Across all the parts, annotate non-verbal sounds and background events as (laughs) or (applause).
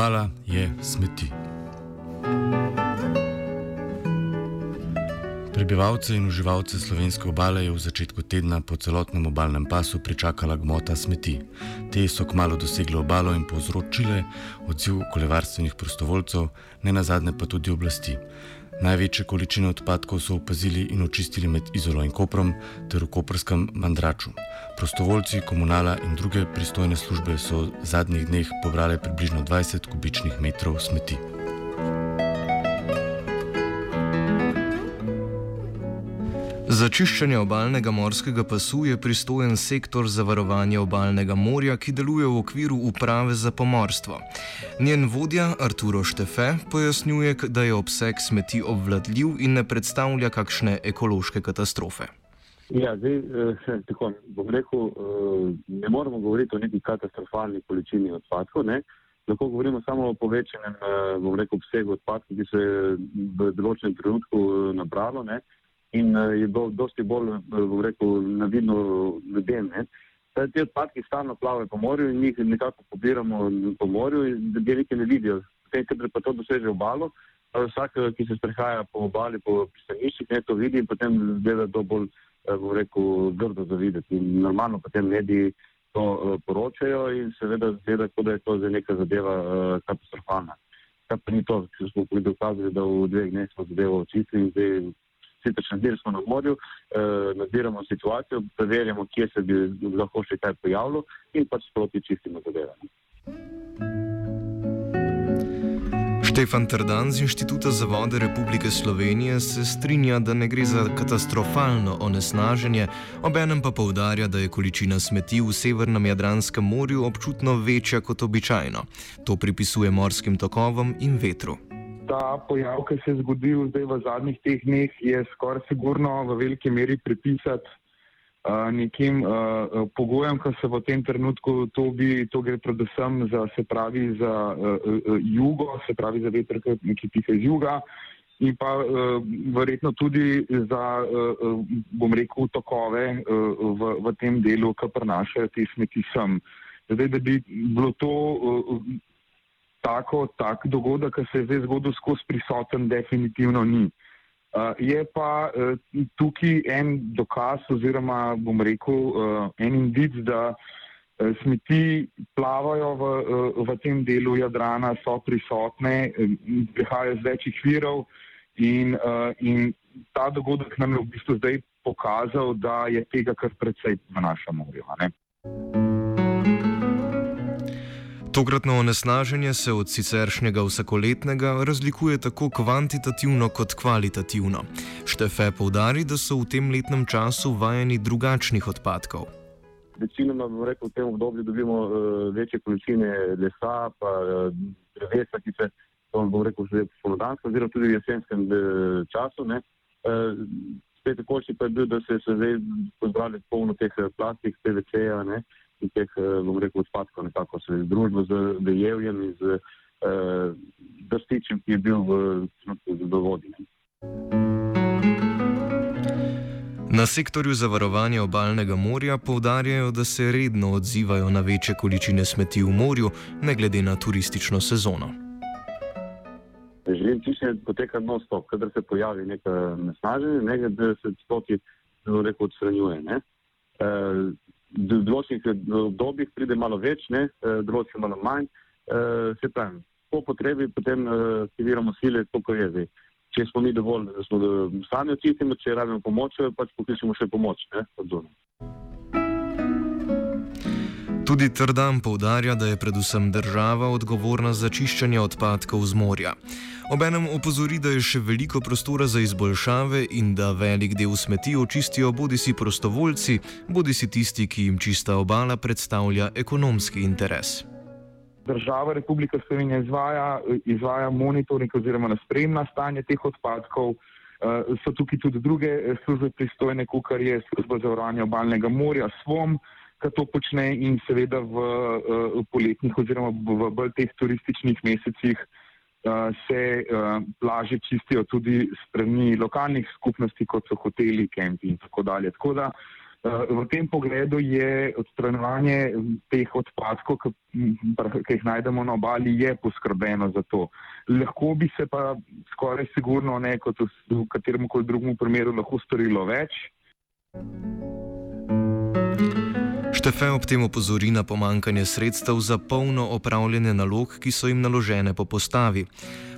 Obala je smeti. Prebivalce in uživalce slovenske obale je v začetku tedna po celotnem obalnem pasu pričakala gmota smeti. Te so kmalo dosegle obalo in povzročile odziv okoljevarstvenih prostovoljcev, ne nazadnje pa tudi oblasti. Največje količine odpadkov so opazili in očistili med Izolo in Koprom ter v Koprskem mandraču. Prostovoljci, komunala in druge pristojne službe so v zadnjih dneh pobrali približno 20 kubičnih metrov smeti. Za čiščenje obalnega morskega pasu je pristojen sektor za varovanje obalnega morja, ki deluje v okviru uprave za pomorstvo. Njen vodja Arturo Štefe pojasnjuje, da je obseg smeti obvladljiv in ne predstavlja kakšne ekološke katastrofe. Ja, zdaj, eh, (laughs) tako bom rekel, eh, ne moramo govoriti o neki katastrofalni količini odpadkov. Ne? Lahko govorimo samo o povečanem eh, rekel, obsegu odpadkov, ki se je v določenem trenutku eh, nabralo. Ne? In uh, je bilo dosti bolj, uh, rekel, navidno ljudem. Te odpadki stalno plavajo po morju in jih nekako pobiramo po morju, da ljudje nekaj ne vidijo. Potem, kadar pa to doseže obalo, vsak, ki se sprehaja po obali, po pristaniščih, ne to vidi in potem gleda to bolj, bom rekel, grdo za videti. In normalno potem mediji to poročajo in seveda zgleda, kot da je to za neka zadeva katastrofalna. Kar pa ni to, ker smo dokazali, da v dveh dneh smo zadevo očistili in zdaj sicer nadzir smo na morju, eh, nadziramo situacijo, preverjamo, kje se bi lahko še kaj pojavilo in pač sproti čistimo zadeve. Štefan Trdan z Inštituta za vode Republike Slovenije se strinja, da ne gre za katastrofalno onesnaženje, obenem pa povdarja, da je količina smeti v Severnem Jadranskem morju občutno večja kot običajno. To pripisuje morskim tokovom in vetru ta pojav, ki se je zgodil zdaj v zadnjih teh dneh, je skoraj sigurno v veliki meri pripisati uh, nekim uh, pogojem, ki se v tem trenutku to, bi, to gre predvsem za, se pravi, za uh, uh, jugo, se pravi za veter, ki piha iz juga. In pa uh, verjetno tudi za, uh, bom rekel, tokove uh, v, v tem delu, ki prenašajo te smeti sem. Zdaj, da bi bilo to uh, tako, tak dogodek, ki se je zdaj zgodil skozi prisoten, definitivno ni. Uh, je pa uh, tukaj en dokaz, oziroma bom rekel, uh, en indic, da uh, smeti plavajo v, uh, v tem delu Jadrana, so prisotne, prihajajo z večjih virov in, uh, in ta dogodek nam je v bistvu zdaj pokazal, da je tega kar precej v našem morju. Tokratno onesnaženje se od siceršnjega vsakoletnega razlikuje tako kvantitativno kot kvalitativno. Štefe poudari, da so v tem letnem času vajeni drugačnih odpadkov. Večinoma v tem obdobju dobimo uh, večje količine lesa, pa uh, drevesa, ki se lahko rekel že polodansko, oziroma tudi v jesenskem uh, času. Uh, spet tako še pa je bil, da se je zdaj pozbrali polno teh plastik, PVC-ja in teh, eh, bom rekel, odpadkov nekako se je združilo z dejevjem in z uh, drstičem, ki je bil v trenutku vodi. Na sektorju za varovanje obalnega morja povdarjajo, da se redno odzivajo na večje količine smeti v morju, ne glede na turistično sezono. Živim čiščenje poteka non-stop, kadar se pojavi nekaj nesnaženja, nekaj, da se stoti, zelo reko, odstranjuje. Ne? Uh, v določenih obdobjih pride malo več, ne, določenih malo manj. Se pravi, po potrebi potem aktiviramo sile, koliko je zdaj. Če smo mi dovolj, da smo sami očistimo, če rabimo pomoč, pač pokličemo še pomoč, ne, od zunaj. Tudi Trdan poudarja, da je predvsem država odgovorna za čiščenje odpadkov z morja. Obenem opozori, da je še veliko prostora za izboljšave in da velik del smeti očistijo bodi si prostovoljci, bodi si tisti, ki jim čista obala predstavlja ekonomski interes. Država Republika Slovenija izvaja, izvaja monitoring oziroma spremlja stanje teh odpadkov. Uh, so tukaj tudi druge službe pristojne, kot je služba za uranje obalnega morja, SWOM, ki to počne in seveda v, v poletnih oziroma v bolj teh turističnih mesecih se plaže čistijo tudi strani lokalnih skupnosti, kot so hoteli, kempi in tako dalje. Tako da v tem pogledu je odstranjevanje teh odpadkov, ki jih najdemo na obali, je poskrbeno za to. Lahko bi se pa skoraj sigurno, ne kot v katerem koli drugem primeru, lahko storilo več. Štefe ob tem opozori na pomankanje sredstev za polno opravljanje nalog, ki so jim naložene po postavi.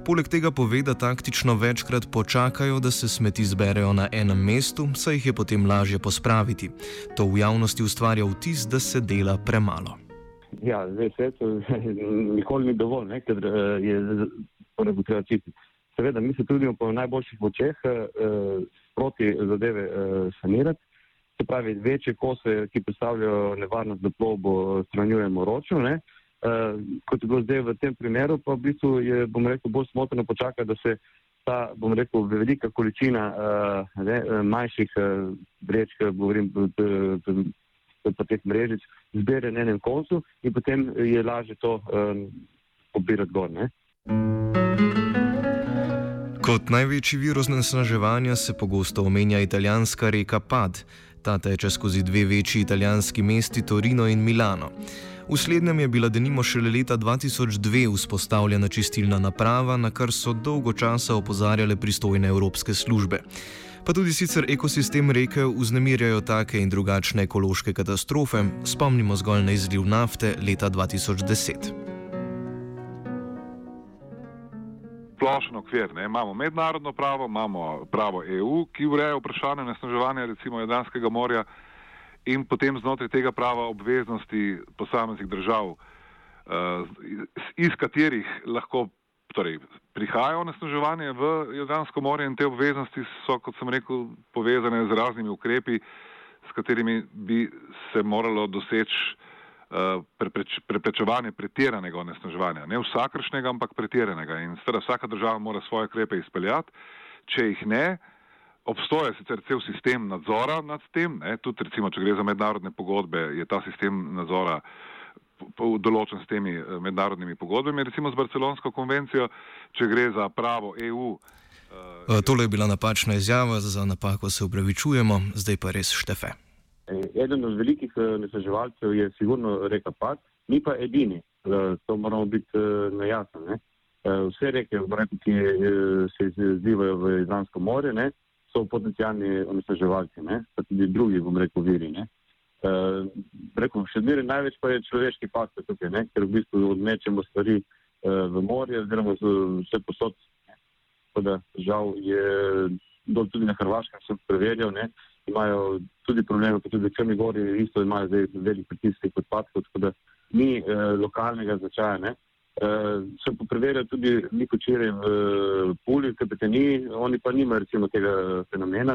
Poleg tega pove, da taktično večkrat počakajo, da se smeti zberejo na enem mestu, saj jih je potem lažje pospraviti. To v javnosti ustvarja vtis, da se dela premalo. Ja, zdaj se to (laughs) nikoli ni dovolj, ne, ker je torej treba čistiti. Seveda, mi se trudimo po najboljših močeh eh, proti zadeve eh, sanirati se pravi, večje kose, ki predstavljajo nevarnost za plovbo, shranjujemo ročno. Ne? Uh, kot je bilo zdaj v tem primeru, pa v bistvu je, bom rekel, bolj smotrno počakati, da se ta, bom rekel, velika količina uh, ne, manjših uh, vrečk, govorim, pa teh mrežic, zbere na enem koncu in potem je lažje to um, pobirati gor. Ne? Kot največji virus nasnaževanja se pogosto omenja italijanska reka Pad. Ta teče skozi dve večji italijanski mesti Torino in Milano. V slednjem je bila denimo šele leta 2002 vzpostavljena čistilna naprava, na kar so dolgo časa opozarjale pristojne evropske službe. Pa tudi sicer ekosistem reke vznemirjajo take in drugačne ekološke katastrofe, spomnimo zgolj na izliv nafte leta 2010. splošen okvir. Ne? Imamo mednarodno pravo, imamo pravo EU, ki ureja vprašanje nasnaževanja recimo Jadranskega morja in potem znotraj tega prava obveznosti posameznih držav, uh, iz katerih lahko torej, prihaja nasnaževanje v Jadransko morje in te obveznosti so, kot sem rekel, povezane z raznimi ukrepi, s katerimi bi se moralo doseči prepreč, preprečevanje pretiranega onesnaževanja. Ne vsakršnega, ampak pretiranega. In seveda vsaka država mora svoje ukrepe izpeljati. Če jih ne, obstoja sicer cel sistem nadzora nad tem, ne, tudi recimo, če gre za mednarodne pogodbe, je ta sistem nadzora določen s temi eh, mednarodnimi pogodbami, recimo z Barcelonsko konvencijo, če gre za pravo EU. Uh, Tole je bila napačna izjava, za napako se upravičujemo, zdaj pa res štefe. Eden od velikih eh, nesreževalcev je sigurno reka Pad, mi pa edini, eh, to moramo biti eh, najjasni. Ne? Vse reke, rekel, ki se izzivajo v Izransko more, ne? so potencijalni onesnaževalci, pa tudi drugi, bom rekel, viri. Ne? Rekel, še zmeraj največ pa je človeški faktor tukaj, ne? ker v bistvu odmečemo stvari v morje, oziroma vse posod. Tako da žal je dol tudi na Hrvaškem, sem preverjal, ne? Imajo tudi probleme, pa tudi v Črni Gori isto imajo zdaj velik pritisk odpadkov, tako da ni eh, lokalnega značaja. Ne. Uh, sem pa preveril tudi neko čire v uh, Puli, v Kapetani, oni pa nimajo recimo tega fenomena.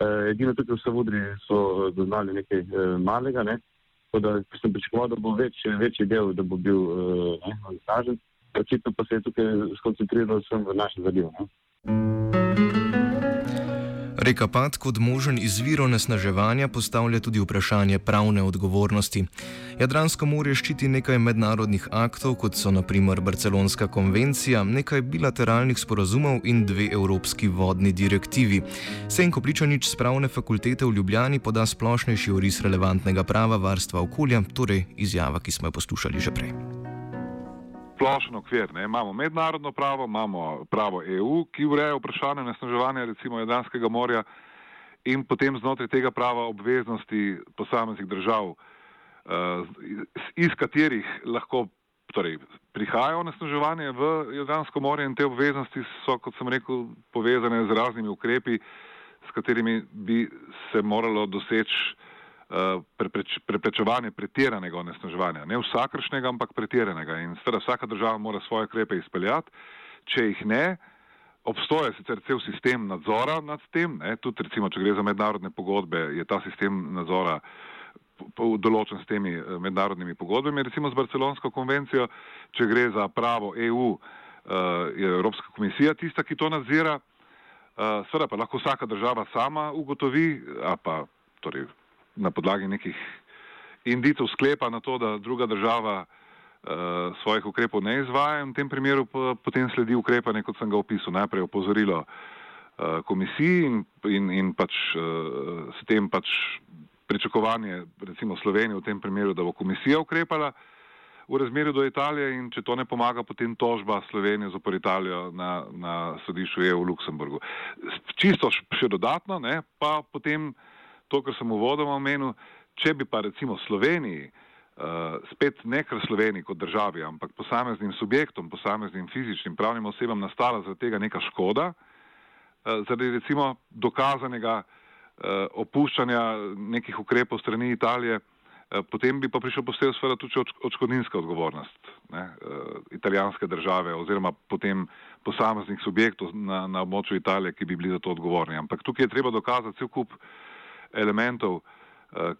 Uh, edino tukaj v Savudri so doznali nekaj uh, malega, ne. tako da sem pričakoval, da bo več, večji del, da bo bil uh, onesnažen. Očitno pa se je tukaj skoncentriral sem v naši zadev. Reka Pad kot možen izvir onesnaževanja postavlja tudi vprašanje pravne odgovornosti. Jadransko morje ščiti nekaj mednarodnih aktov, kot so naprimer Barcelonska konvencija, nekaj bilateralnih sporazumov in dve evropski vodni direktivi. Senko Pličanič z pravne fakultete v Ljubljani poda splošnejši oris relevantnega prava varstva okolja, torej izjava, ki smo jo poslušali že prej splošen okvir. Ne. Imamo mednarodno pravo, imamo pravo EU, ki ureja vprašanje nasnaževanja recimo Jadranskega morja in potem znotraj tega prava obveznosti posameznih držav, iz katerih lahko torej, prihaja onesnaževanje v Jadransko morje in te obveznosti so, kot sem rekel, povezane z raznimi ukrepi, s katerimi bi se moralo doseči prepreč, preprečevanje pretiranega onesnaževanja. Ne vsakršnega, ampak pretiranega. In seveda vsaka država mora svoje ukrepe izpeljati. Če jih ne, obstoja sicer cel sistem nadzora nad tem, ne, tudi recimo, če gre za mednarodne pogodbe, je ta sistem nadzora določen s temi mednarodnimi pogodbami, recimo z Barcelonsko konvencijo, če gre za pravo EU, je Evropska komisija tista, ki to nadzira, seveda pa lahko vsaka država sama ugotovi, a pa torej na podlagi nekih indicov sklepa na to, da druga država uh, svojih ukrepov ne izvaja in v tem primeru potem sledi ukrepanje, kot sem ga opisal. Najprej opozorilo uh, komisiji in, in, in pač uh, s tem pač pričakovanje recimo Slovenije v tem primeru, da bo komisija ukrepala v razmerju do Italije in če to ne pomaga, potem tožba Slovenije zopor Italijo na, na sodišču EU v Luksemburgu. Čisto še dodatno, ne, pa potem to, kar sem uvodoma omenil, če bi pa recimo Sloveniji uh, uh, spet ne kar Sloveniji kot državi, ampak posameznim subjektom, posameznim fizičnim pravnim osebam nastala zaradi tega neka škoda, uh, zaradi recimo dokazanega uh, opuščanja nekih ukrepov strani Italije, uh, potem bi pa prišel posebej seveda tudi odškodninska odgovornost ne, uh, italijanske države oziroma potem posameznih subjektov na, na območju Italije, ki bi bili za to odgovorni. Ampak tukaj je treba dokazati cel kup elementov, uh,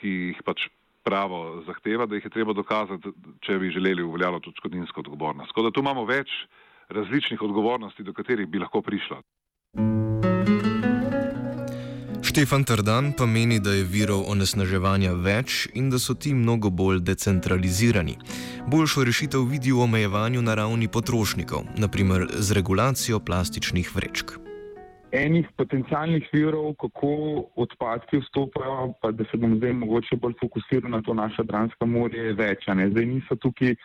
ki jih pač pravo zahteva, da jih je treba dokazati, če bi želeli uveljavljati odškodninsko odgovornost. Tako da tu imamo več različnih odgovornosti, do katerih bi lahko prišlo. Štefan Trdan pa meni, da je virov onesnaževanja več in da so ti mnogo bolj decentralizirani. Boljšo rešitev vidi v omejevanju na ravni potrošnikov, naprimer z regulacijo plastičnih vrečk enih potencialnih virov, kako odpadki vstopajo, pa da se bom zdaj mogoče bolj fokusiral na to naše Dransko morje, je več. Zdaj niso tukaj,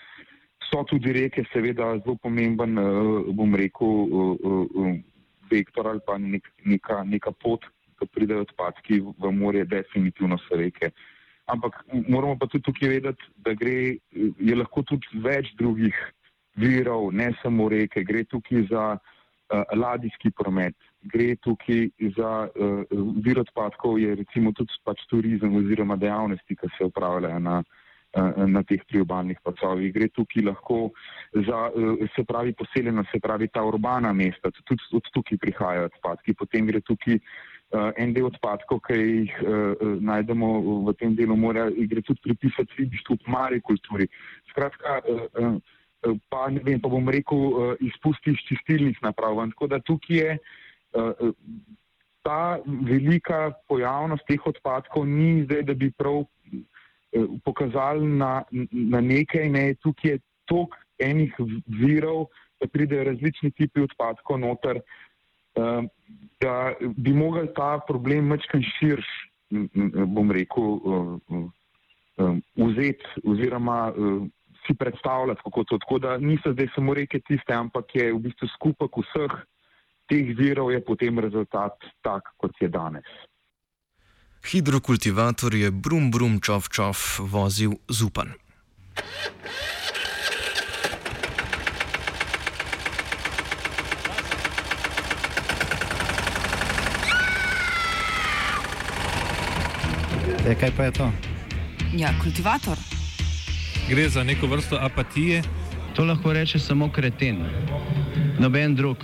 so tudi reke, seveda zelo pomemben, eh, bom rekel, eh, eh, vektor ali pa nek, neka, neka pot, ko pridejo odpadki v morje, definitivno so reke. Ampak moramo pa tudi tukaj vedeti, da gre, je lahko tudi več drugih virov, ne samo reke, gre tukaj za uh, ladijski promet, gre tukaj za uh, vir odpadkov, je recimo tudi pač turizem oziroma dejavnosti, ki se upravljajo na, uh, na teh priobalnih pacovih. Gre tukaj lahko za, uh, se pravi, poseljeno, se pravi, ta urbana mesta, tudi od tukaj prihajajo odpadki. Potem gre tukaj uh, en del odpadkov, ki jih uh, najdemo v tem delu morja, gre tudi pripisati ribištvu, marikulturi. Skratka, uh, uh, Pa, vem, pa bom rekel, izpusti iz čistilnih naprav. Tako da tukaj je uh, ta velika pojavnost teh odpadkov ni zdaj, da bi prav eh, pokazali na, na nekaj, ne, tukaj je tok enih virov, da pridejo različni tipi odpadkov noter, eh, da bi mogel ta problem mečkan širš, bom rekel, vzeti oziroma si predstavljati, kako to. Tako da niso zdaj samo reke tiste, ampak je v bistvu skupek vseh teh virov je potem rezultat tak, kot je danes. Hidrokultivator je brum brum čov čov vozil zupan. E, kaj pa je to? Ja, kultivator. Gre za neko vrsto apatije. To lahko reče samo kreten, noben drug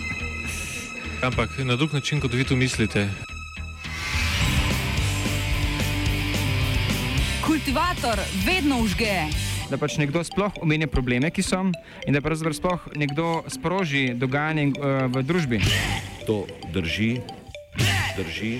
Ampak na drug način, kot vi to mislite. Kultivator vedno užge. Da pač nekdo sploh omenja probleme, ki so, in da pravzaprav sploh nekdo sproži dogajanje uh, v družbi. To drži, drži.